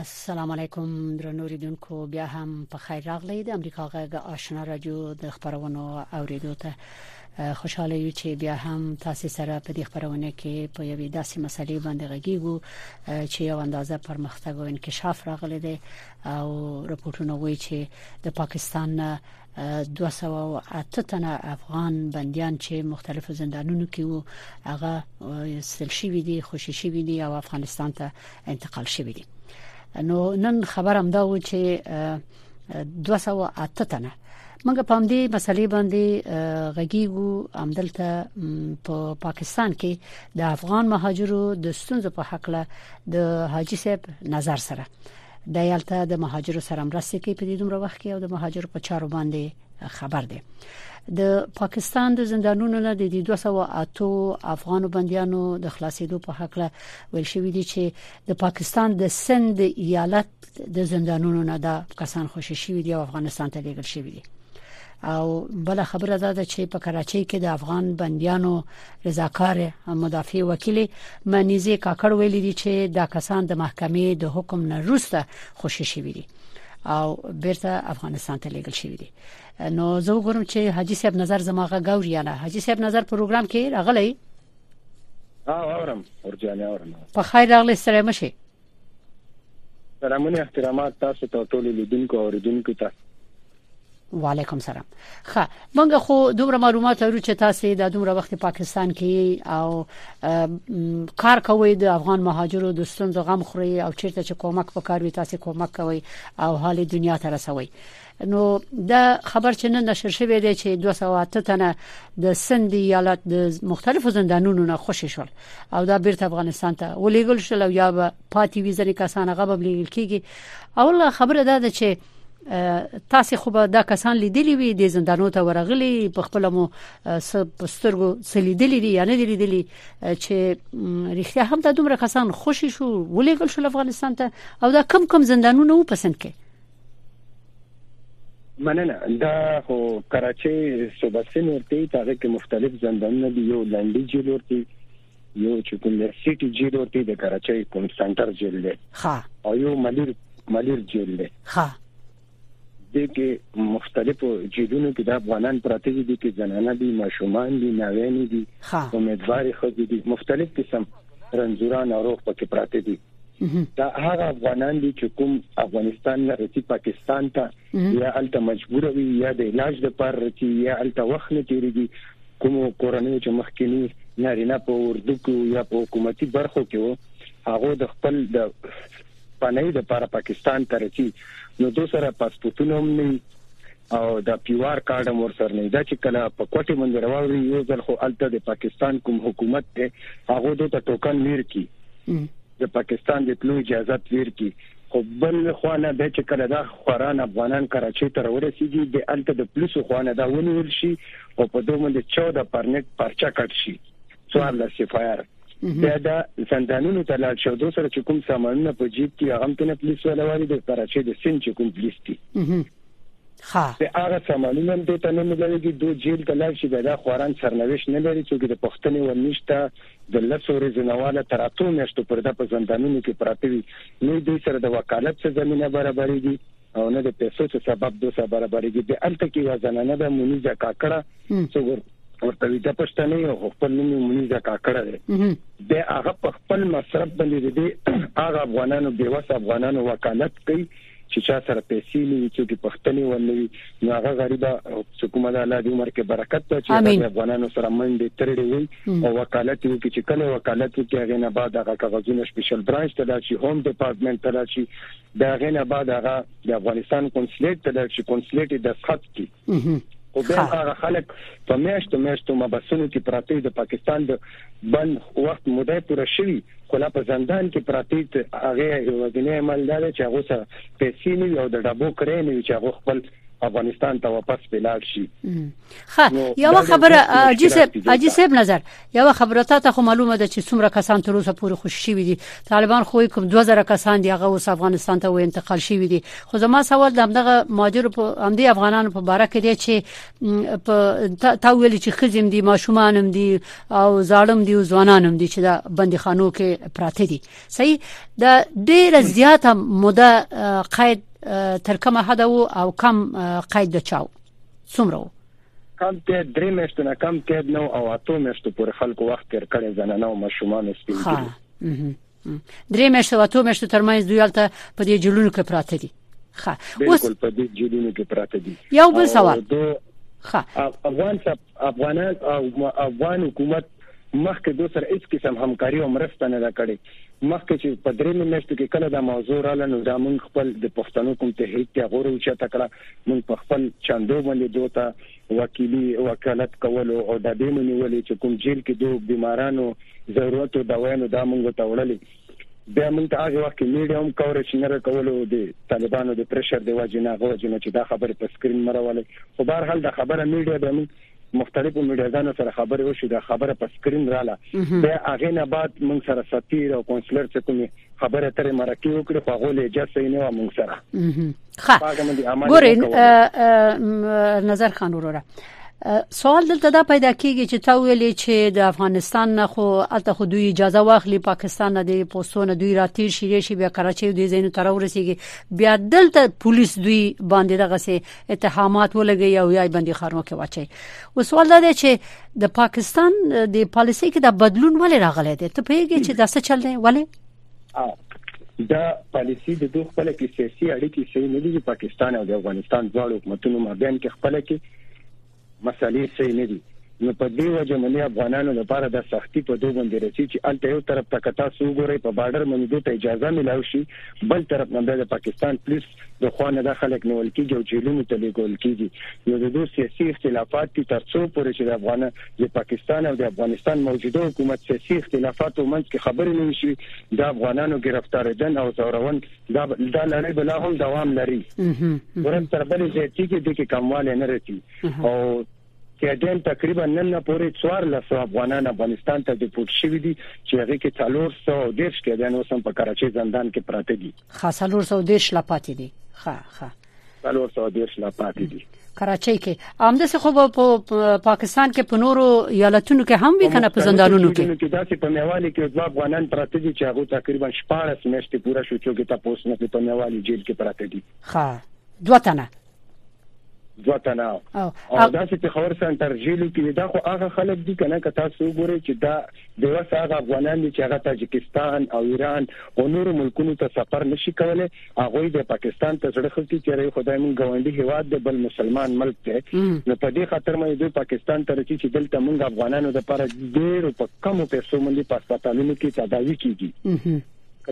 السلام علیکم درنو ریدونکو بیا هم په خیر راغلی د امریکا غږ آشنا رادیو د خبرونو اوریدو ته خوشاله یو چې بیا هم تاسو سره په دې خبرونه کې په یوې داسې مسلې باندې غږیږو چې یو اندازه پرمختګ او انکشاف راغلی دی او رپورټونه وایي چې د پاکستان 208 تنه افغان بنديان چې مختلفو زندانونو کې وو هغه سل شي وي دي خوشي شي وي دي او افغانستان ته انتقال شي وي دي نو نن خبرم دا و چې 208 تنه موږ په دې مسلې باندې غږیږو امدلته په پا پاکستان کې د افغان مهاجرو د ستونزو په حق له د حاجی صاحب نظر سره دی هلته د مهاجرو سره مرسته کوي په دې دومره وخت کې او د مهاجرو په چارو باندې خبر دی د پاکستان د زندانونو نه د 208 افغان بنديانو د خلاصېدو په حق له ویل شوې دي چې د پاکستان د سند ایالت د زندانونو نه دا کسان خوشی شوی دی او افغانستان ته لیږل شوی دی او بل خبره دا ده چې په کراچۍ کې د افغان بنديانو رضاکار مدافع وکیل منیزه کاکړ ویلي دي چې دا کسان د محکمې د حکم نه روسته خوشی شوی دي او بیرته افغانستان ته لیږل شوی دي نو زه وګورم چې حاجی صاحب نظر زماغه غوړی یا نه حاجی صاحب نظر پروګرام کې راغلی ها اورم ورجانه اورم په خیر راغلی سره مشه سلامونه احترامات تاسو ته ټول لیدونکو او اوریدونکو ته وعلیکم سلام خه مونږ خو دومره معلومات لرو چې تاسو د دومره وخت پاکستان کې او کار کوي د افغان مهاجرو د ستونزو غم خوري او چیرته چې کومک وکړي تاسو کومک کوي او حال دنیا ته رسوي نو دا خبر چې نن نشر شوې ده چې 208 تنه د سند ایالت د مختلفو زندانونو نه خوشی شول او دا بیرته افغانستان ته ولېګل شول او یا به پاتې وی ځنې کسان غوبم لیږل کیږي اول خبره ده دا چې تاسو خو به دا کسان لیدلی وي د زندانو ته ورغلي په خپل مو سترګو سلیدلی دي یا نه دي لیدلی چې رښتیا هم دا دومره کسان خوشی شو ولېګل شو افغانستان ته او دا کم کم زندانونه و پسند کې مننه دا خو کراچۍ صوبه سي لورتي تاغه کې مختلف زندانونه دي یو لنډي جیل لورتي یو چې کوم سيټي جیل لورتي د کراچۍ کوم سنټر جیل دی ها او یو ملیر ملیر جیل دی ها د کې مختلفو جیلونو کې د افغانان پراته دي د کې زنانه دي ماشومان دي ناوین دي امیدواري خو دي مختلف قسم رنځوران او روغ پکې پراته دي دا هغه افغانان دي چې کوم افغانستان نه رسي پاکستان ته یا الته مجبور وي یا د علاج لپاره رسي یا الته وخت نه تیریږي کوم کورنۍ چې مخکینی نارینه په اردو کې یا په حکومتي برخو کې وو هغه د خپل د پناه لپاره پاکستان ته رسي نو دوی سره پاسپورتونه هم نه او دا پیوار کارډ هم ورسره نه دا چې کله په کوټه باندې راوړي یو ځل خو الته د پاکستان کوم حکومت ته هغه د ټوکن ویر کی د پاکستان د تلو اجازه ویر کی خو بل خوانه به چې کله دا خوران افغانان کراچۍ ته ورسیږي د الته د پولیس خوانه دا ونیول شي او په دوه باندې 14 پرنټ پرچا کټ شي څوار لا سفایر دا د زندانونو ته لاړ شو دوه سره چې کوم سامانونه په جیب کې هغه ته نه پولیس ولوالي د کراچۍ د سین چې کوم پولیس دي خا. د هغه سامانونه هم دې ته نه ملوېږي، دوئ جېل ته لاړ شي، بیا دا خواران سرنوېشت نه لري، څوک یې د پوښتنې ور نشته، د لسو ورېځو نه واله تر اتو میاشتو پورې دا په زندانونو کې پراته وي، نۀ دوئ سره د وکالت څه زمینه برابرېږي او نۀ د پیسو څه سبب دوئ سره برابرېږي، د هلته کې یوه زنانه ده مونیزه کاکړه، څوک ورته ویده پښته نه وي، خو خپل نوم یې مونیزه کاکړه دی، د هغه په خپل مصرف باندې د دې هغه افغانانو، بېوسه افغانانو وکالت کوي. چې چا سره پیسې نه وي څوک پښتنې ونه وي نو هغه غریبه چې کومه ده الله دې عمر کې برکت ته چې د افغانانو سره منډې ترړې وي او وکالت یې کې چې کله وکالت یې کې هغه نه بعد هغه کاغذونه سپیشل برانچ ته لاړ شي هوم ډپارټمنټ ته لاړ شي دا هغه نه بعد هغه د افغانستان کنسولیټ ته لاړ شي کنسولیټ د خط کې خو بیا هغه خلک په میاشتو میاشتو مبسونو کې پراته د پاکستان د بند وخت موده پوره شوی خو لا په زندان کې پراته هغه یوازینی عمل دا دی چې هغه سره پیسې نه یو د ډبو کرې نه چې هغه خپل افغانستان ته واپس بلار شي خا یو خبره اجي صاحب اجي صاحب نظر یوه خبره تا ته خو معلومه ده چې څومره کسان تر اوسه پورې خوشی شوی دي طالبان خو کوم 2000 کسان دی هغه اوس افغانستان ته و انتقال شوی دي خو زما سوال د همدغه ماجر په همدې افغانانو په باره کې دی چې په تا ویل چې خزم دي ماشومان هم دي او ظالم دي او ځوانان هم دي چې د بنديخانو کې پراته دي صحیح د ډیره زیاته موده قید تر کومه حد او کم قید د چاو څومره کم قید درې میاشتو نه کم قید نه او اتو میاشتو پورې خلکو وخت تیر کړي زنانه او ماشومان سپین کړي درې میاشتې او اتو میاشتې ترمنځ دوی هلته په دې جلونو کې پراته دي ښه اوس په دې جلونو کې پراته دي یو بل سوال ښه افغان افغانان او افغان حکومت مخکې دوی سره هیڅ قسم همکاري او مرسته نه ده کړې مخکې چې په درې میاشتو کې کله دا موضوع رااله نو دا مونږ خپل د پښتنو کوم تحریک ته غوړو چې تکړه موږ په خپل چندو باندې دوه ته وکیلی وکالت کولو او د دینو نیولې چې کوم جیل کې دوه بیمارانو ضرورت او دویانو دا موږ ته وړلې بیا موږ ته هغه وخت میډیا هم کورش نه راکولو د طالبانو د پرشر د واجنه غو جن چې دا خبره په سکرین مروله خو بهر حال دا خبره میډیا د موږ مختلفو میډیاګانو سره خبرې وشي دا خبره په سکرین رااله بیا هغه نه بعد موږ سره سفیر او کونسلر چې کومي خبره ترې مرکه وکړي خو غولې اجازه نه و موږ سره ښه ګورې نظر خان وروره سوال دلته دا پیدا کیږي چې تا ویلې چې د افغانستان نه خو الته خو دوی اجازه واخلي پاکستان نه دی پوسټونه دوی راتیر شي شي بیا کراچي دوی زینو تر ورسیږي بیا دلته پولیس دوی باندې دغه سي اتهامات ولګي او یای بندي خانو کې واچي وسوال دا دی چې د پاکستان د پالیسي کې د بدلون ولې راغلی دی ته پیږي چې دا څه چل دی ولې دا پالیسی د دوه خپل کې سیاسي اړیکې صحیح نه دي پاکستان او د افغانستان دواړو حکومتونو مابین کې خپل کې مسالې سهي نه دي نو په دې وجه مني افغانانو لپاره دا سختي په دو باندې رسي چې هلته یو طرف ته که تاسو وګورئ په باډر مني دو ته اجازه ملاو شي بل طرف نه بیا د پاکستان پولیس د خوا نه دا خلک نیول کیږي او جیلونو ته لیږول کیږي نو د دو سیاسي اختلافات دي تر څو پورې چې د افغان د پاکستان او د افغانستان موجوده حکومت سیاسي اختلافاتو منځ کې خبرې نه وشي د افغانانو ګرفتاریدن او ځورون دا دا لړۍ به لا هم دوام لري ورځ تر بلې زیاتېږي د کې کمواله نه رسي او کېدل تقریبا نن پورې څوار لس افغانان افغانستان ته ډیپورټ شوي دي چې هغه کې څلور سو او دیرش کېدل اوس هم په کراچۍ زندان کې پراته دي خاصه لور سو دیرش لپاتې دي ښه ښه څلور سوه دېرش لا پاتې دي کراچۍ کې همداسې خو په پاکستان کې په نورو ایالتونو کې هم وی کنه په زندانونو کې چې داسې په میوالي کې دوه افغانان پراته دي چې هغه تقریبا 14 میاشتې پوره شو چې تاسو نه په میوالي جیل کې پراته دي ها دوه تنه دوه تنه او داسې په خبر سنټر جیل کې دا خو هغه خلک دي کنه که تاسو وګورئ چې دا د ورڅ هغه افغانان دي چې هغه تاجکستان او ایران او نورو ملکونو ته سفر نشي کولای هغوی د پاکستان ته زړه خکې چې رې خدای مونږ ګاونډي هیواد دی بل مسلمان ملک دی نو په دې خاطر مې دوی پاکستان ته رچی چې دلته مونږ افغانانو د پر ډیر په کمو پیسو مونږ په هسپتالونو کې تداوي کیږي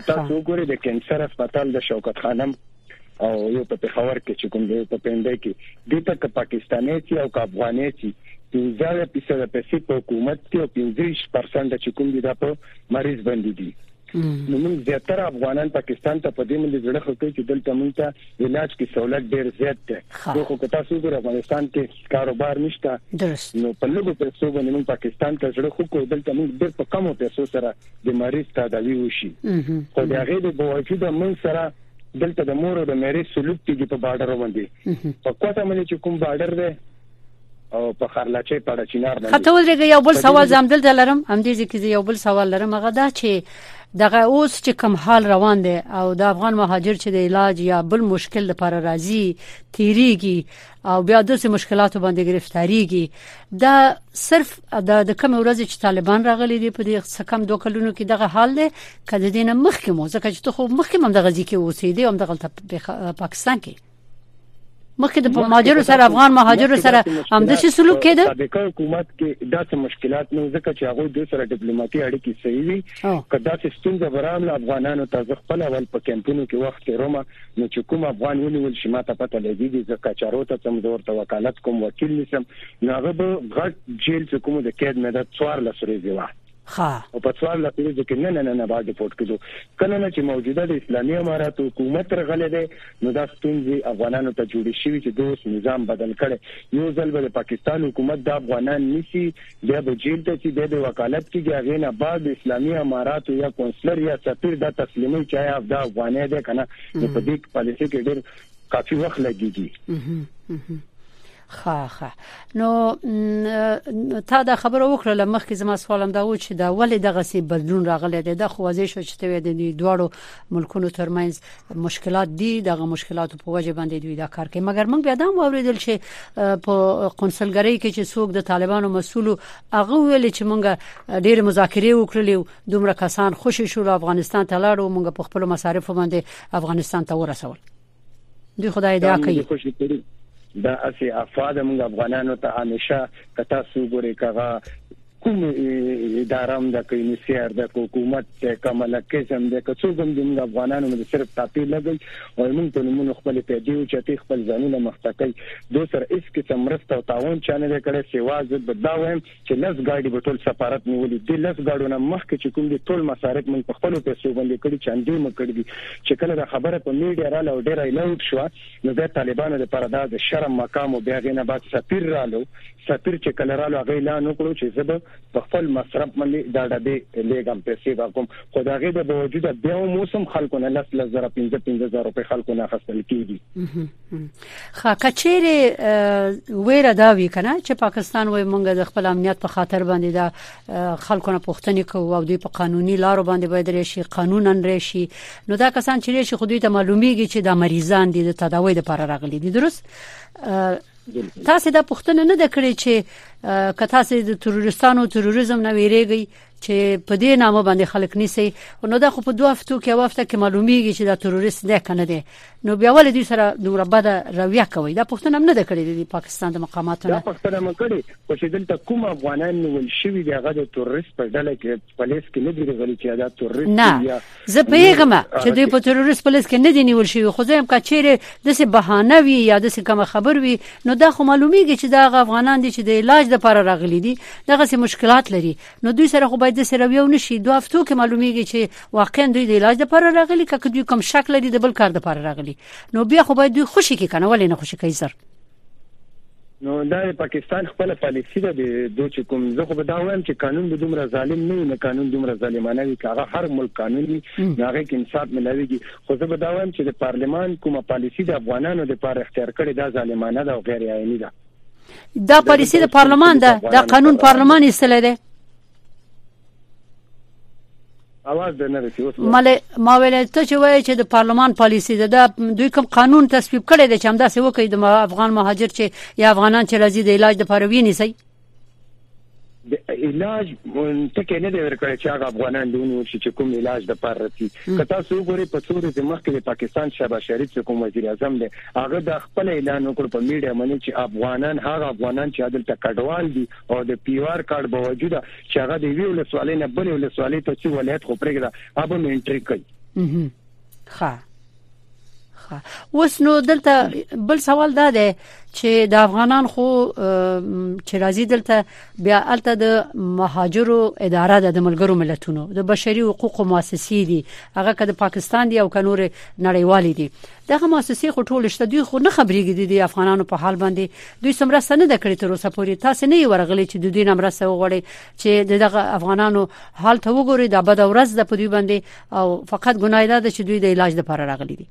تاسو وګورئ د کینسر هسپتال د شوکت خانم او یو په پېښور کې چې کوم دی په پنده کې دې ته که پاکستاني سي او که افغاني سي پنځه فیصد پیسې په حکومت کې او 15% چې کوم دي دا په مریض باندې دي نو موږ زیاتره افغانان پاکستان ته په دې ملي زړه خو کوي چې دلته موږ ته علاج کې سہولت ډیر زیات دی نو خو که تاسو ګور افغانستان کې کاروبار نشته نو په لږو پیسو باندې موږ پاکستان ته زړه خو کوو دلته موږ ډیر په کمو پیسو سره د مریض تداوی وشي خو د هغه د باوجود موږ سره دلته د مور او د میرې سلوک کیږي په بارډر باندې په کوټه باندې چې کوم بارډر دی او په خرلاچې پړه چینار باندې خته ولرګي یو بل سوال زم دلته لرم هم دې ځکه یو بل سوال لرم هغه دا چې دغه اوس چې کم حال روان دی او د افغان مهاجر چې د علاج یا بل مشکل لپاره راځي تیریږي او بیا د څه مشکلاتو باندې گرفتاریږي دا صرف د کم ورځ چې طالبان راغلي دي په دې سکم دوه کلونو کې دغه حال دی کله دینه مخکې مو ځکه چې ته خو مخکې مم دغه ځکه اوسې دي هم دغه پاکستان کې مخکې د مهاجرو سره افغان مهاجرو سره هم د څه سلوک کېده سابقه حکومت کې داسې مشکلات نه ځکه چې هغه د سره ډیپلوماټي اړیکې صحیح وي کدا چې ستونزه برام افغانانو ته ځخپل اول په کمپونو کې وخت رومه نو چې کوم افغان ونیول شي ماته پته لګیږي زه کچارو ته څم زور ته وکالت کوم وکیل نیسم نو هغه به غټ جیل چې کوم د قید مده 14 ورځې وه ها او په څوار لکه ورځې کې نه نه نه باندې پورت کېدو کله نه چې موجوده د اسلامي امارات حکومت رغلې ده نو دا ستونزې افغانانو ته جوړې شوې چې دوی نظام بدل کړي یو ځل به پاکستان حکومت د افغانان نسی بیا به جیل ته څی بیا به وکالت کیږی هغه نه بعد اسلامی اماراتو یا کونسلر یا سفیر دا تسلیمی چی ایا دا افغانی دی کنه نو په دی پالیسی کی ډیر کافی وخت لګیږی خا خا نو تا دا خبره وکړه مخکې زما سوالم دا و چې دا ولې دغه سي بدلون راغلی دی دا خو وځي شو چې ته د دوړو ملکونو ترمنځ مشکلات دي دغه مشکلاتو په وجه باندې دوی دا کار کوي مګر موږ بیا دا واوریدل چې په قونسلګری کې چې څوک د طالبانو مسول هغه ویل چې موږ ډېر مذاکره وکړلې دومره کسان خوشی شول افغانستان ته لاړو موږ په خپل مصارف باندې افغانستان ته ورسول دی خدای دې اکي خوشي کړی دا اسی افاد موږ افغانانو ته همیشه کتا سو ګوري کغه کوم اداره هم د کوي نسيار د حکومت ته کمل کزم د کڅو کوم د افغانانو مې صرف تاپی لګي او موږ په نمونه خپل پیدې او چتي خپل ځانونه مختکل دوسر اس قسم رسته او تعاون چانه کړي سیوا زه بداوم چې لس ګاډي به ټول سفارت نیولي دي لس ګاډو نه مخکې چې کوم دي ټول مصارف موږ په خپلو پیسو باندې کړي چاندې مو کړي دي چې کله دا خبره په میډیا رااله او ډېره لاوډ شوه نو بیا طالبانو لپاره دا د شرم مقام او بیا هغې نه بعد سفیر رالو سفیر چې کله رالو هغه اعلان وکړو چې زه به په خپل مصرف باندې دا ډبې لېږم پیسې به کوم خو د هغې د باوجود بیا هم اوس هم خلکو نه لس لس زره پنځه پنځه زره روپۍ خلکو نه اخیستل کېږي خا کچېره ویره دا وی کنه چې پاکستان وای مونږ د خپل امنیت په خاطر باندې دا خلکو نه پوښتنې کوو او دوی په قانوني لارو باندې باید راشي قانونا راشي نو دا کسان چې راشي خو دوی ته معلومیږي چې دا مریضان دي د تداوی لپاره راغلي دي درست تاسو دا پوښتنه نه د کړې چې که تاسو د تروریستانو تروریزم نه ویریږئ چې په دې نامه باندې خلک نیسي نو دا خو په دوه هفتو کې او هفته کې معلومیږي چې دا تروریست دی کنه دی نو بیا ولې دوی سره دومره بده رویه کوي دا پښتون هم نه د کړی دی پاکستان د مقاماتو نه پښتون هم کړی خو چې دلته کوم افغانان نیول شوی دی هغه د تروریست په ډله کې پولیس کې نه دی غلي چې دا تروریست یا زه پیغام چې دوی په تروریست پولیس کې نه دي نیول شوی خو زه هم کچېره د څه بهانه وی یا د څه کوم خبر وی نو دا خو معلومیږي چې دا افغانان دي چې د علاج لپاره راغلي دي دغه څه مشکلات لري نو دوی سره خو باید سره یو نشي دوه هفتو کې معلومیږي چې واقعا دوی د علاج لپاره راغلي که دوی کوم شک لري د بل کار لپاره راغلي نو بیا خو باید دوی خوشي کې کنه ولې نه خوشي کوي زر نو دا د پاکستان خپل پالیسی ده د دوی چې کوم زه خو به دا وایم چې قانون به دومره ظالم نه وي نه قانون دومره ظالمانه وي هغه هر ملک قانون وي هغه کې انصاف ملاويږي خو زه به دا وایم چې د پارلمان کومه پالیسی د افغانانو د پاره اختیار کړي دا ظالمانه ده او غیر عیني ده دا پالیسی د پارلمان ده دا قانون پارلمان یې سره ده اواز د نه رسي اوس مله ما ویل ته چې وایي چې د پارلمان پالیسی د دوی کوم قانون تصویب کړي د چم داسې وکړي د افغان مهاجر چې یا افغانان چې راځي د علاج لپاره ویني سي د علاج ټکی نه دی ورکړی چې هغه افغانان دونه وشي چې کوم علاج د پر رسی که تاسو وګورئ په څورې د مخکې د پاکستان شهباز شریف چې کوم وزیر اعظم دی هغه د خپل اعلان وکړ په میډیا باندې چې افغانان هغه افغانان چې عدالت کډوال دي او د پی آر کارت باوجود چې هغه د ویو لسوالې نه بلې لسوالې ته چې ولایت خو پرېږده هغه مې انټری کوي ښه اوس نو دلته بل سوال دا دی چې د افغانان خو چې راځي دلته بیا الته د مهاجرو اداره د ملګرو ملتونو د بشري حقوقو مؤسسې دي هغه که د پاکستان دی او که نور نړیوالې دي دغه مؤسسې خو ټول شته دوی خو نه خبرېږي د افغانانو په حال باندې دوی څه مرسته نه ده کړې تر اوسه پورې تاسو نه یې ورغلي چې د دوی نه مرسته وغواړي چې دغه افغانانو حال ته وګوري دا بد ورځ ده په دوی باندې او فقط ګناه ده چې دوی د علاج لپاره راغلي دي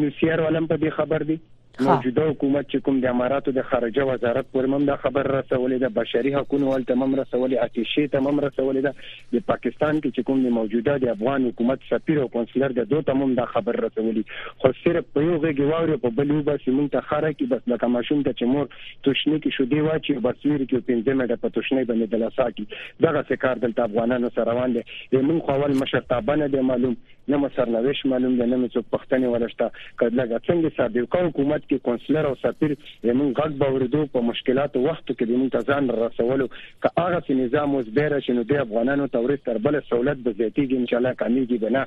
نو سیار علم په دې خبر دي موجوده حکومت چې کوم د اماراتو د خارجه وزارت پر مم دا خبر رسولې ده بشري حقوقو ول تمام رسولې اتشي تمام رسولې ده د پاکستان کې چې کوم د موجوده د افغان حکومت سفیر او کونسلر د دوه تموم دا خبر رسولي خو صرف په یو غېږې واوري او په بل وباسي مونږ ته خره کې بس لکه ماشوم ته چې مور توشنې کې شودې واچي او بس ویري کې او پنځه منټه په توشنې باندې دلاسا کې دغه سکار دلته افغانانو سره روان دی د مونږ خو اول مشر تابه نه دی معلوم نه مو سرنوشت معلوم دی نه مې څوک پښتنې ولا شته که لږه څنګه سر دی که حکومت کې کونسلر او سفیر زمونږ غږ به اوریدو په مشکلاتو وختو کې به مونږ ته ځان را رسولو که هغسې نظام اوس بیا راشي نو دې افغانانو ته ورځ تر بله سهولت به زیاتیږي انشاءالله کامیږي به نه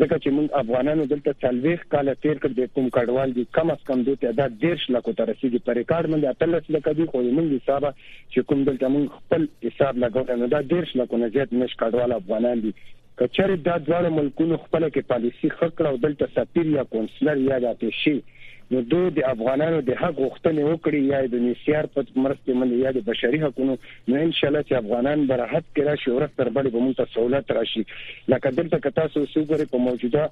ځکه چې مونږ افغانانو دلته څلوېښت کاله تیر کړ د کوم کډوال دي کم از کم دوی تعداد دېرش لکو ته رسیږي په ریکارډ باندې اتلس لکه دي خو زمونږ حساب چې کوم دلته مونږ خپل حساب لګولی نو دا دېرش لکو نه زیات میشت کډوال افغانان دي که چېرې دا دواړو ملکونو خپله کې پالیسي ښه کړه او دلته سفیر یا کونسلر یا د اتشې نو دوئ د افغانانو د حق غوښتنې وکړي یا یې د نېسیار په مرستې باندې یا د بشري حقونو نو ان شاءالله چې افغانان به راحت کې راشي ورځ تر بلې به مونږ ته سهولت راشي لکه دلته که تاسو اوس وګورئ په موجوده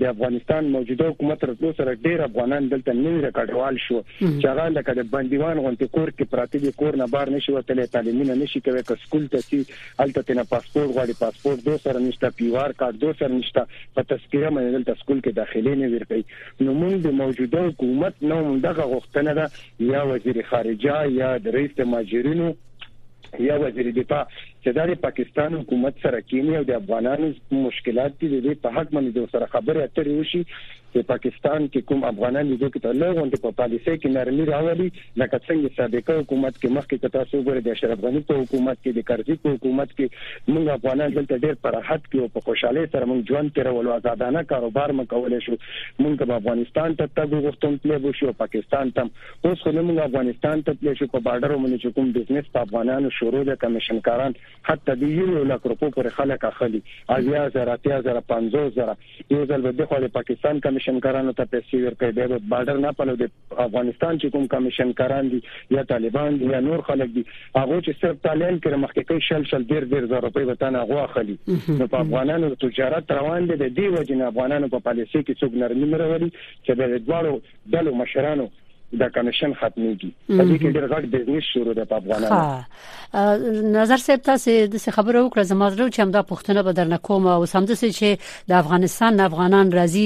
د افغانستان موجوده حکومت راتلو سره ډېر افغانان دلته نوي راکډوال شو چې هغه لکه د بندیوان غونډې کور کې پراته دي کور نه بار نشي وتلی تعلیمونه نشي کوي که سکول ته سي هلته تنه پاسپورت غواړي پاسپورت دو سره نشته پیو آر کارت دو سره نشته په تذکره باندې دلته سکول کې داخلي نه ورکي نو موږ د موجوده حکومت نو دغه غوښتنه ده یا وزیر خارجه یا د رئیس د ماجرینو یا وزیر دفاع چې دا د پاکستان حکومت سره کینی او د افغانانو مشکلات دي د دې په حق باندې د سره خبرې اترې وشي چې پاکستان کې کوم افغانان دي چې په لغون په پالیسي کې نرمي راولي لکه څنګه سابقه حکومت کې مخکې کتا سو ګره د اشرف غنی په حکومت کې د کرزي په حکومت کې موږ افغانان دلته ډېر پر راحت کې او په خوشاله سره موږ ژوند تیرولو آزادانه کاروبار مکول شو موږ په افغانستان ته تګ غوښتم تلې بو شو پاکستان تم اوس خو نه موږ افغانستان ته تلی شو په باډرو باندې چې کوم بزنس په افغانانو شروع ده کمیشن کاران حتی د یو یو لک روپو پر خلک اخلي اویا زره اتیا زره پنځوس زره یو ځل به دغه د پاکستان کمیشن کارانو ته پیسې ورکړي بیا به باډر نه پلو د افغانستان چې کوم کمیشن کاران دي یا طالبان دي یا نور خلک دي هغه چې صرف تالین کې مخکې کوي شل شل ډیر ډیر زره روپۍ به تنه غوا خلی نو په افغانانو تجارت روان دي د دې وجنه افغانانو په پالیسي کې څوک نرمي نه راوړي چې د دوړو ډلو مشرانو دا کمیشن ختميږي په دې کې ډېر غټ بزنس شروع دی په افغانانو نظر صاحب تاسو د خبرو وکړه زما زړه چې همدا پښتنه به درنه کوم او سم د چې د افغانستان افغانان راضي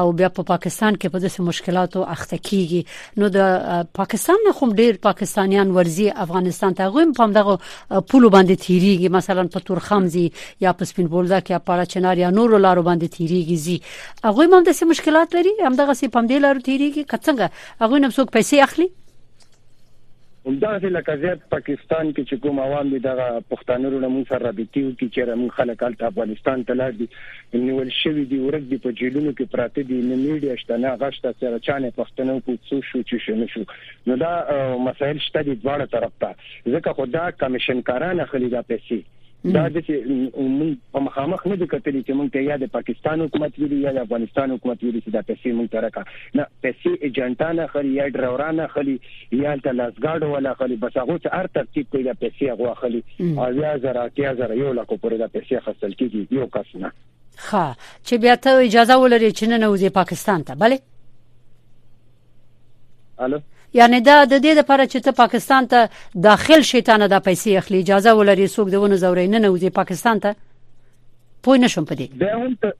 او بیا په پا پاکستان کې په داسې مشکلاتو اخته کیږي نو د پاکستان نه هم ډېر پاکستانیان ورزي افغانستان ته غویم په دغه پولو باندې تیریږي مثلا په تورخم زی یا په سپین بولدک یا په چنار یا نور لارو باندې تیریږي هغه هم د سه مشکلات لري هم دغه سه پم دی لارو تیریږي کڅنګه هغه نم څوک پیسې اخلي همداسې لکه زیات پاکستان کې چې کوم عوام دي دغه پښتانه رونه مون سره رابطي او کې چې رمون خلک الت افغانستان ته لاړ دي نیول شوی دی ورګ دي په جیلونو کې پراته دي نه میډیا شته نه غشته سره چانه پښتنو کو څو شو چې شنو شو نو دا مسایل شته دي دواړه طرف ته ځکه خدا کمیشن کاران خلی دا پیسې دا د چې موږ په مخامخ نه د کتلې چې موږ ته یا د پاکستان حکومت ویلي یا د افغانستان حکومت ویلي چې دا پیسې موږ ته راکا نه پیسې ایجنټان اخلي یا ډروران اخلي یا د لاسګاډو ولا اخلي بس هغه چې هر ترتیب کوي دا پیسې هغه اخلي او یا زر اتیا زر یو لک پورې دا پیسې خسل کیږي یو کس نه ښه چې بیا ته اجازه ولرې چې نه نوځي پاکستان ته بله الو یعنی دا د دې لپاره چې ته پاکستان ته داخل شې تانه دا پیسې اخلي اجازه ولري څوک دونه زورې نه نوځي پاکستان ته پوه نه شم پدې دا هم ته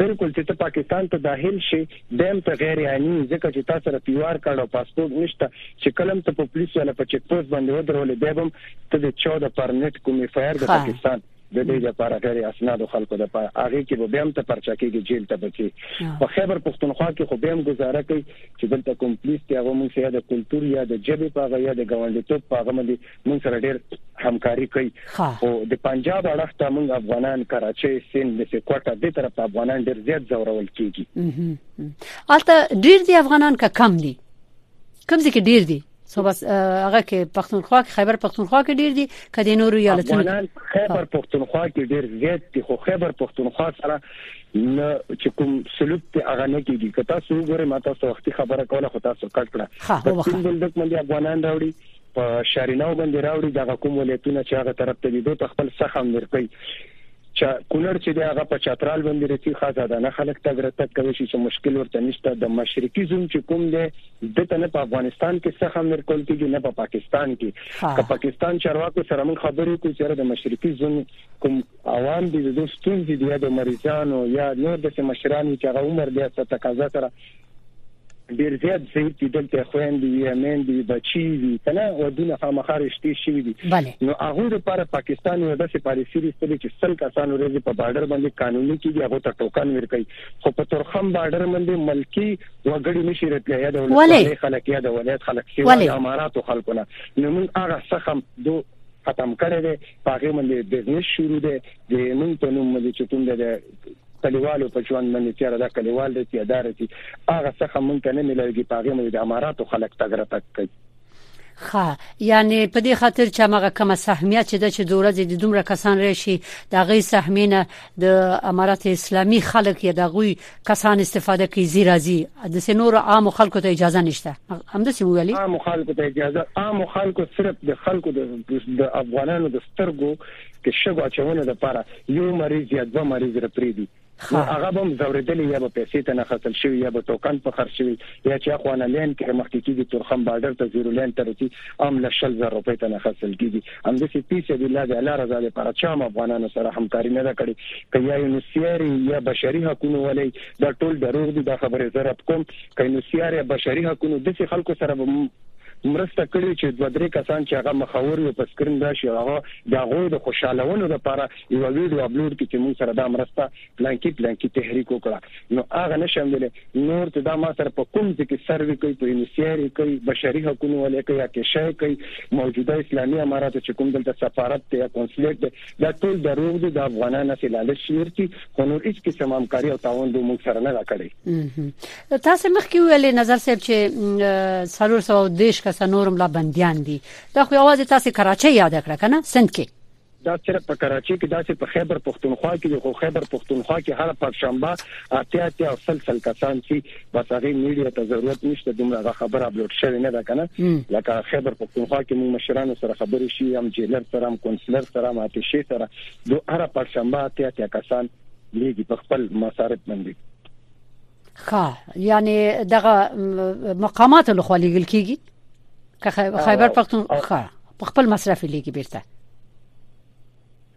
بالکل چې ته پاکستان ته داخل شې د هم ته غیر عیني ځکه چې تاسو سره پیوار کارت او پاسپورت نشته چې کلم ته په پولیس ولا په چک پوسټ باندې ودرولې بیا هم ته د 14 پرمټ کومې فایر د پاکستان د دې لپاره غیر اسنادو خلکو د پاره هغه کې به بیم ته پرچا کېږي جیل ته بچي په خیبر پښتونخوا کې خو بیم گزاره کوي چې دلته کوم پولیس ته هغه مونږ سره د کلچر یا د جبه په هغه یا د ګوندټوب په هغه باندې مونږ سره ډېر همکاري کوي او د پنجاب اړخ ته مونږ افغانان کراچي سند د کوټه د طرف ته افغانان ډېر زیات زورول کیږي البته ډېر دي افغانان که کم دي کم ځکه ډېر دي سو بس هغه کې پښتونخوا کې خیبر پښتونخوا کې ډیر دي کدي نورو ایالتونو افغانان خیبر پښتونخوا کې ډیر زیات دي خو خیبر پښتونخوا سره نه چې کوم سلوک ته هغه نه کیږي که تاسو وګورئ ما تاسو وختي خبره کوله خو تاسو کټ کړه په سپین بولدک باندې افغانان راوړي په شاریناو باندې راوړي دا کوم ولایتونه چې هغه طرف ته دي په خپل سخم ورکي چې کونړ چې دی هغه په چترال باندې رسی خاصه ده نه خلک تګ راتګ کوي چې مشکل ورته نشته د مشرقي زون چې کوم دی ده ته نه په افغانستان کې څه خامر کول کېږي نه په پاکستان کې که پاکستان چارواکو سره موږ خبرې کوو چې د مشرقي زون کوم عوام دي د ستونزې دي د مریضانو یا نور د مشران چې هغه عمر له څه تقاضا سره ډیر زیات ضعیف دي دلته خويندې وي امین دي بچي وي کنه ودونه خامخا رښتې شي دي نو هغه لپاره پاکستان یو داسې پالیسی لري چې سل کسان ورځي په بارډر باندې قانوني کې هغه ته ټوکان ورکړي خو په ترخم بارډر باندې ملکی وګړي نشي رپیا یا د ولایت خلک یا د ولایت خلک سیوا د اماراتو خلکو نه نو موږ هغه سخم دو ختم کړی دی پاغه باندې بزنس شروع دی د موږ په نوم باندې چې کوم دی کلیوالو په ژوند باندې چې دا کلیوال دی چې ادارې چې هغه څخه مونږ ته نه ملایږي پاغه مې د اماراتو خلک تګره تک کوي خا یعنی په دې خاطر چې هغه کومه سهمیه چې د چې دوره د دومره کسان راشي د غي سهمینه د امارات اسلامي خلک یا د غوي کسان استفاده کوي زی راځي د سنور عام خلکو ته اجازه نشته هم د سیمو ویلي عام خلکو ته اجازه عام خلکو صرف د خلکو د افغانانو د سترګو کې شګو اچونه لپاره یو مریض یا دوه مریض رپریدي نو هغه به هم ځورېدلې یا به پیسې ته نه خصل شوي یا به ټوکن په خرڅ شوي یا چې اخوانه لین کې مخکې کېږي تورخم بارډر ته زیرو لین ته رسي هم له شل زر روپۍ ته نه خصل کېږي همداسې فی سبیل الله د الله رضا لپاره چا هم افغانانو سره همکاري نه ده کړې که یا یونسیارې یا بشري حقونو والۍ دا ټول دروغ دي دا خبرې زه رد کوم که یونسیار یا بشري حقونو داسې خلکو سره به مرسته کړې چې دوه درې کسان چې هغه مخور وي په سکرین راشي هغه د هغوی د خوشحالولو لپاره یوه ویډیو اپلوډ کړي چې موږ سره دا مرسته پلانکي پلانکي تحریک وکړه نو هغه نه شم ویلی نور چې دا ما سره په کوم ځای کې سروې کوي په انیسیار یې کوي بشري حقونو والې یې کوي یا کېشه یې کوي موجوده اسلامي اماراتو چې کوم دلته سفارت دی یا کونسلیټ دی دا ټول دروغ دي دا افغانان هسې لالچ شمېرتي خو نور هیڅ قسم همکاري او تعاون دوی موږ سره نه ده کړې تاسو مخکې ویلې نظر صاحب چې څلور سوه او دېرش کسه نور هم لا بندیان دي دا خو یوازې تاسو کراچۍ یاده کړه که نه سند کې دا صرف په کراچۍ کې داسې په خیبر پښتونخوا کې دی خو خیبر پښتونخوا کې هر پنځشنبه اتیا اتیا او سل سل کسان سي بس هغه میډیا ته ضرورت نشته دومره هغه خبره اپلوډ شوی نه ده کنه لکه خیبر پښتونخوا کې موږ مشرانو سره خبرې شي هم جیلر سره هم کونسلر سره هم آتشي سره دوه هر پنځشنبه اتیا اتیا کسان لیږي په خپل مصارف باندې ښه یعنی دغه مقامات له خوا لیږل کیږي که خیبر پښتونخوا په خپل مصرف لیږي بیرته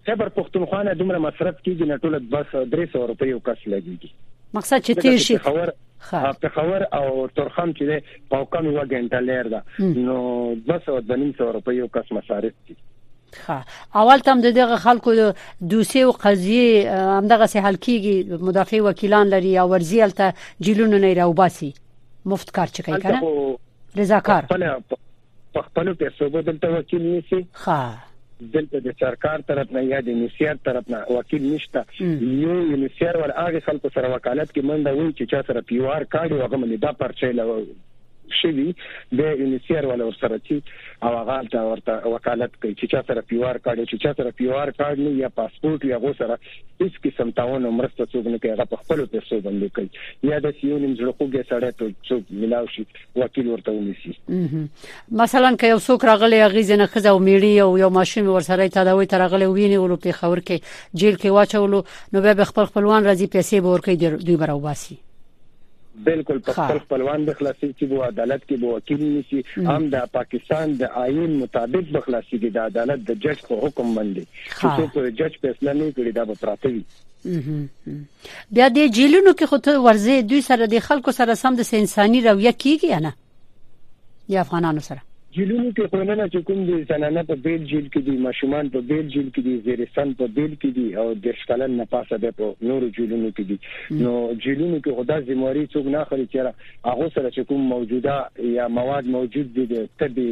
خیبر پښتونخوا نه دومره مصرف کیږي نه ټول 300 روپۍ یو کس لګیږي مقصد چې تیر شي خبر پېښور او تورخم چې په کم یو غنټه لیر ده نو 200 د 900 روپیو کس مصارف ښه اول تم د دغه خلکو د دوسیې او قضیه همدغه سه حل کیږي مدافع وکیلان لري او ورزي الته جیلونو نه راوباسي مفت کار چي کوي کنه رضا کار په خپل پیسو بدلته وکیل نیسی ښه دلته د سرکار طرف نه یا د نسیار طرف نه وکیل نشته یو نسیار ور هغه خلکو سره وکالت کې منډه وای چې چا سره پیوار کاډي وغه منی دا پرچې لوي شوي د انسيار ولا ورسره چی او هغه ته ورته وکالت کوي چې چا سره پیوار کارډ چې چا سره پیوار کارډ نه یا پاسپورت یا غو سره هیڅ قسم تاون مرسته څوک نه کوي هغه په خپل پیسو باندې کوي یا د سیو نیم زړه خوږه سړی ته څوک ملاو شي وکیل ورته ونیسي مثلا که یو څوک راغلی هغه ځنه خزه او میړي او یو ماشوم ورسره تداوی تر غلې ویني ولو په خور کې جیل کې واچولو نو به خپل خپلوان راځي پیسې به ورکړي دوی برابر واسي بالکل په خپل خپلوان به خلاصي چې وو عدالت کې به وکیل نشي هم د پاکستان د آئین مطابق به خلاصي کې د عدالت د جج په حکم باندې چې څو پر جج فیصله نه کړي دا به پراته وي بیا د جیلونو کې خو ته ورځې دوی سره د خلکو سره سم د انساني رویه کیږي نه یا افغانانو سره جیلونو کې خوننه چې کوم دي زنانه په بیل جیل کې دي ماشومان په بیل جیل کې دي زیرستان په بیل کې دي او د شکلن نه پاسه به په نورو جیلونو کې دي نو جیلونو کې خدا ذمہواری څوک نه خري چې هغه سره چې کوم موجوده یا مواد موجود دي د طبي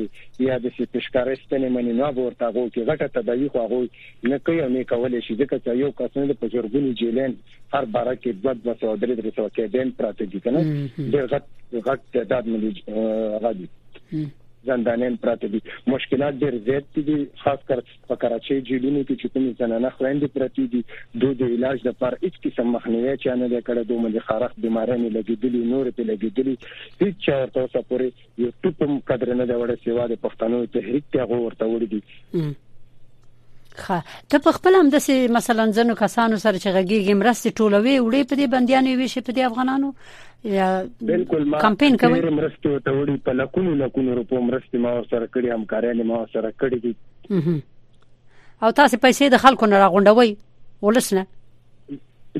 یا د سپیشکاري ستنې منی نه ورته هغه کې غټه تداوی خو هغه نه کوي او نه کولای شي ځکه چې یو کس نه په جرګونی جیلن هر باره کې 200 درې درې سو کې دین پراته دي کنه ډېر غټ غټ تعداد ملي غادي زندانین پراته دي مشکلات ډېر زیات دي خاص کر په کراچۍ جیلونو کې چې کوم زنانه خويندې پراته دي دوی د علاج لپاره هیڅ قسم مخنیوي چا نه کړی دوی ملي خارخ بيمارۍ نه لګیدلي نور په لګیدلي هیڅ چا ورته سپوري یو ټوپ هم قدر نه دا وړه سیوا د پښتنو تحریک ته غو ورته وړي دي خا ته په خپل هم د مثلا ځنو کسانو سره چې غږیږي مرستې ټولوي وړي په دې بنديانو وي شي په دې افغانانو یا بالکل ما کمپاین کوي مرستې ته وړي په لکونو لکونو روپو مرستې ما سره کړې همکارانه ما سره کړې دي او تاسو پیسې د خلکو نه راغونډوي ولسنه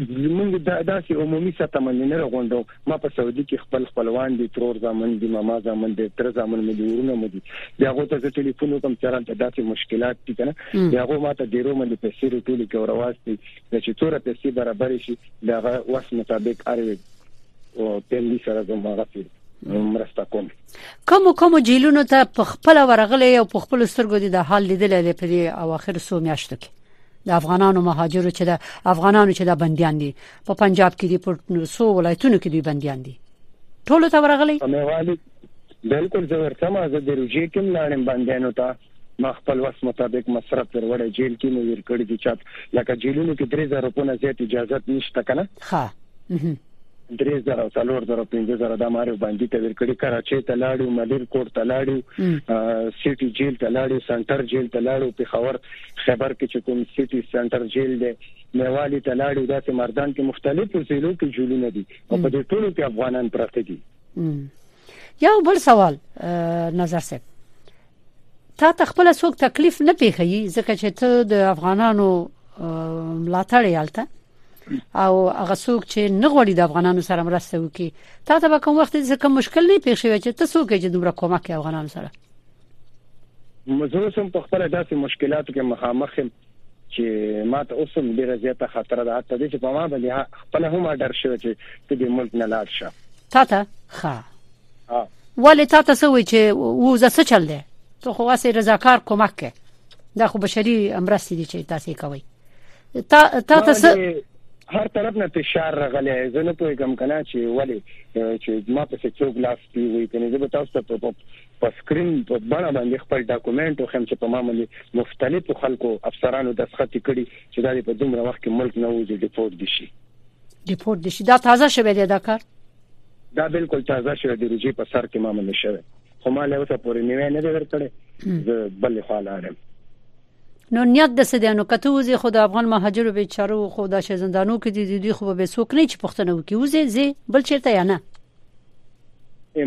موږ دا داسې عمومي سطح باندې نه غونډو ما په سعودي کې خپل خپلوان دي ترور زامن دي ماما زامن دي تر زامن مې دي ورونه مې دي هغه ته زه ټلیفون کوم چې راته داسې مشکلات دي کنه هغه ما ته ډیرو مې پیسې ټولې کې ورواستي چې تور پیسې برابر شي دا وس مطابق اړوي او تندي سره زما غفیر مرسته کوم کوم کوم جیلونو ته په خپل ورغلې او په خپل سترګو دي د حال لیدل لري په اواخر سو میاشتو کې د افغانانو مهاجرو چې د افغانانو چې د بنديان دي په پنجاب کې دي په نورسو ولایتونو کې دوی بنديان دي ټول ته ورغلي اموالي بالکل زه ورته ما زه د روجې کوم لاړم بنديانو ته ما خپل وس مطابق مصرف پر وړه جیل کې مې ور کړی دي چې لکه جیلونو کې 3000 روپونه زیات اجازه نشته کنه ها درې زره او څلور زره پنځه زره د مارو باندې ته ورکړي کراچۍ ته لاړو ملیر کوټ ته لاړو سيټي جیل ته لاړو سنټر جیل ته لاړو پېښور خبر کې چې کوم سيټي سنټر جیل دی میوالي ته لاړو داسې مردان کې مختلفو ضلعو کې جولونه دي او په دې ټولو کې افغانان پراته دي یو بل سوال نظر صاحب تا ته خپل څوک تکلیف نه پیخي ځکه چې ته د افغانانو ملاتړ یالته او هغه څوک چې نه غوړي د افغانانو سره مرسته وکړي تا ته به کوم وخت څه کوم مشکل نه پیښ شي چې ته څوک چې دومره کومک کوي افغانانو سره مزه سم په خپل داسې مشکلاتو کې مخامخ یم چې ماته اوسم ډیره زیاته خطر ده حتی چې په ما باندې خپل هم ډر شوی چې ته د ملک نه لاړ شه تا ته ښه ولې تا ته څه وای چې وزه څه چل دی ته خو واسه رضاکار کومک کې دا خو بشري مرستې دي چې تاسو کوي تا تا تاسو هر طرف نه فشار راغلی زه نه پوهیږم کنه چې ولی چې ما په څه څوک لاس پی وي کنه زه به تاسو ته په په سکرین په بڼه باندې خپل ډاکومېنټ او خم چې په معاملې مختلفو خلکو افسرانو دستخط کړي چې دا په دومره وخت کې ملک نه وځي ډیپورت دي شي ډیپورت دي شي دا تازه شوه دی دا کار دا بالکل تازه شوه د روزي په سر کې ما منې شوه خو ما له اوسه پورې نیوه نه دی ورکړې زه بل خو لاړم نو نیت د څه دی نو کته وزي خو د افغان مهاجرو بیچارو خو د شزندانو کې دي دوی خو به څوک نه چې پښتنه وکي وزي زی بل چیرته یا نه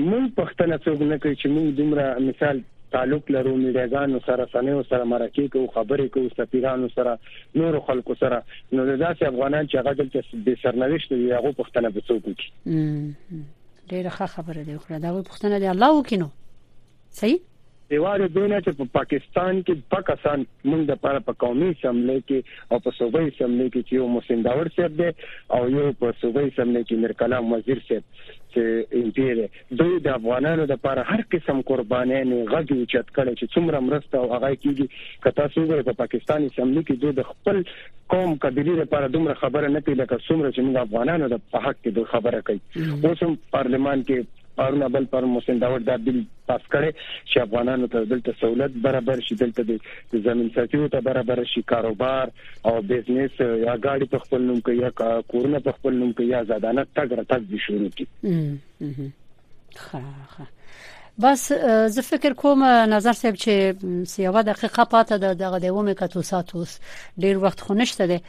مون پښتنه څوک نه کوي چې مون دومره مثال تعلق لرو میډیاګانو سره سنیو سره مرکه کوو خبرې کوو سفیرانو سره نورو خلکو سره نو داسې افغانان چې هغه دلته به سرنويشت وي هغه پښتنه به څوک وکړي ډیره ښه خبره دی خو دا پښتنه دی الله وکینو صحیح دیواره دینه چې په پاکستان کې پاکستان موږ د پاره په قومي سملې کې او په صوبې سملې کې چې یو محسن داور صاحب دی او یو په صوبې سملې کې میر کلام وزیر صاحب چې امپیر دوی د افغانانو لپاره هر قسم قربانۍ نه غږ اوچت کړي چې څومره مرسته او هغه کیږي که تاسو وګورئ په پاکستان اسمبلی کې دوی د خپل قوم قبيله لپاره دومره خبره نه کوي لکه څومره چې موږ افغانانو د په حق کې دوی خبره کوي اوس هم پارلمان کې پرونه بل پر محسن داوود دا بل پاس کړي چې افغانانو ته دلته سہولت برابر شي دلته د زمين ساتیو ته برابر شي کاروبار او بزنس یا گاډي په خپل نوم کې یا کورونه په خپل نوم کې یا زادانه تګ راتګ دي شروع کی ښه ښه بس زه فکر کوم نظر صاحب چې سیاوه دقیقه پاته ده دغه د ومه کتو ساتوس ډیر وخت خو نشته ده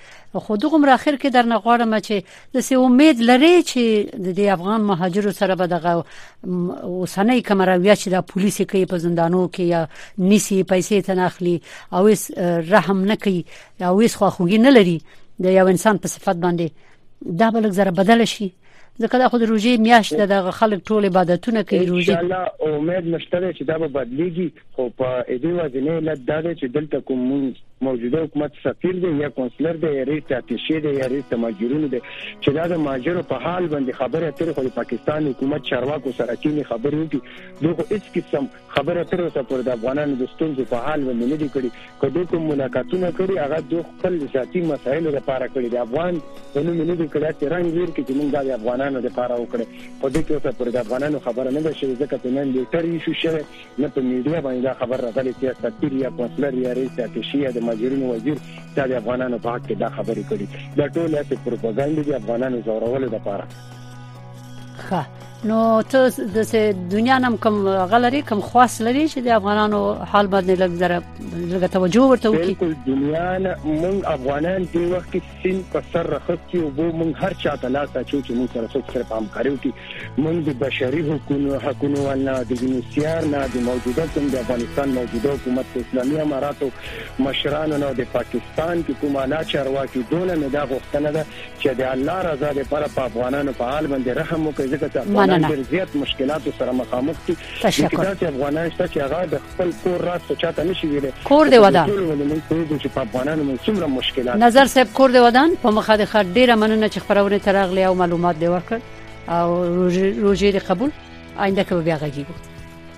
خو دغه مر اخر کې درنه غواړم چې د سی امید لري چې د افغان مهاجرو سره به دغه اوسنۍ کمرویا چې د پولیس کې په زندانو کې یا نیسی پیسې تنخلی او رحم نه کوي او هیڅ خواخوږي نه لري د یو انسان په صفت باندې دا بلک زره بدل شي ځکه دا خو د روزي میاشت ده دغه خلک ټول عبادتونه کوي روزي ان شاء الله امید مشته چې دا به بدليږي خو په دې وازنه علت دا ده چې دلته کوم موجوده حکومت سفیر دی یا کونسلر دی یا ریټ اتشې دی یا ریټ ماجرونو دی چې دا د ماجرو په حال باندې خبره تر خو پاکستان حکومت چارواکو سره کینی خبرې وکړي دوی هیڅ قسم خبرې تر اوسه پورې د افغانانو د ستونزو په حال باندې نه دي کړي که دوی کوم ملاقاتونه کړي هغه دوی خپل ذاتي مسایلو لپاره کړي د افغان په نوم نه دي کړي چې رنګ ویر کې چې موږ دا د افغانانو لپاره وکړي په دې کې اوسه پورې د افغانانو خبره نه ده شوې ځکه په نن لیټر ایشو شوی نه په میډیا باندې دا خبر راغلی چې سفیر یا کونسلر یا رئیس اتشي یا د ماجرونو وزیر چا د افغانانو په حق کې دا خبرې کړي دا ټول هسې پروپاګاندا دي افغانانو ځورولو لپاره ښه نو ته د دنیا نم کم غلري کم خاص لري چې د افغانانو حال باندې لږ زره لږ توجه ورته وکړي بالکل دنیا نه مون افغانان دی وخت کې سین په سر رخصتي او بو مون هر چا ته لاس اچو چې مون سره څوک سره پام کاریو کې مون د بشري حقوقو حقوقو ولنا د جنسیار نه د موجوده کوم د افغانستان موجوده حکومت اسلامي اماراتو مشرانو نه د پاکستان کې کومه لا چارواکي دونه نه دا غوښتنه ده چې د الله رضا لپاره په افغانانو په حال باندې رحم وکړي ځکه چې افغانان ډېر زیات مشکلات سره مخامخ دي دا چې افغانان شته چې هغه د خپل کور راز څه چاته نشي ویلي کور دی ودان ټول ولې موږ پوهیږو چې په افغانانو موږ څومره مشکلات نظر صاحب کور دی ودان په مخه د خر ډیره مننه چې خبرونه ترغلي او معلومات دی ورکړ او روزي دې قبول آینده کې بیا غږیږو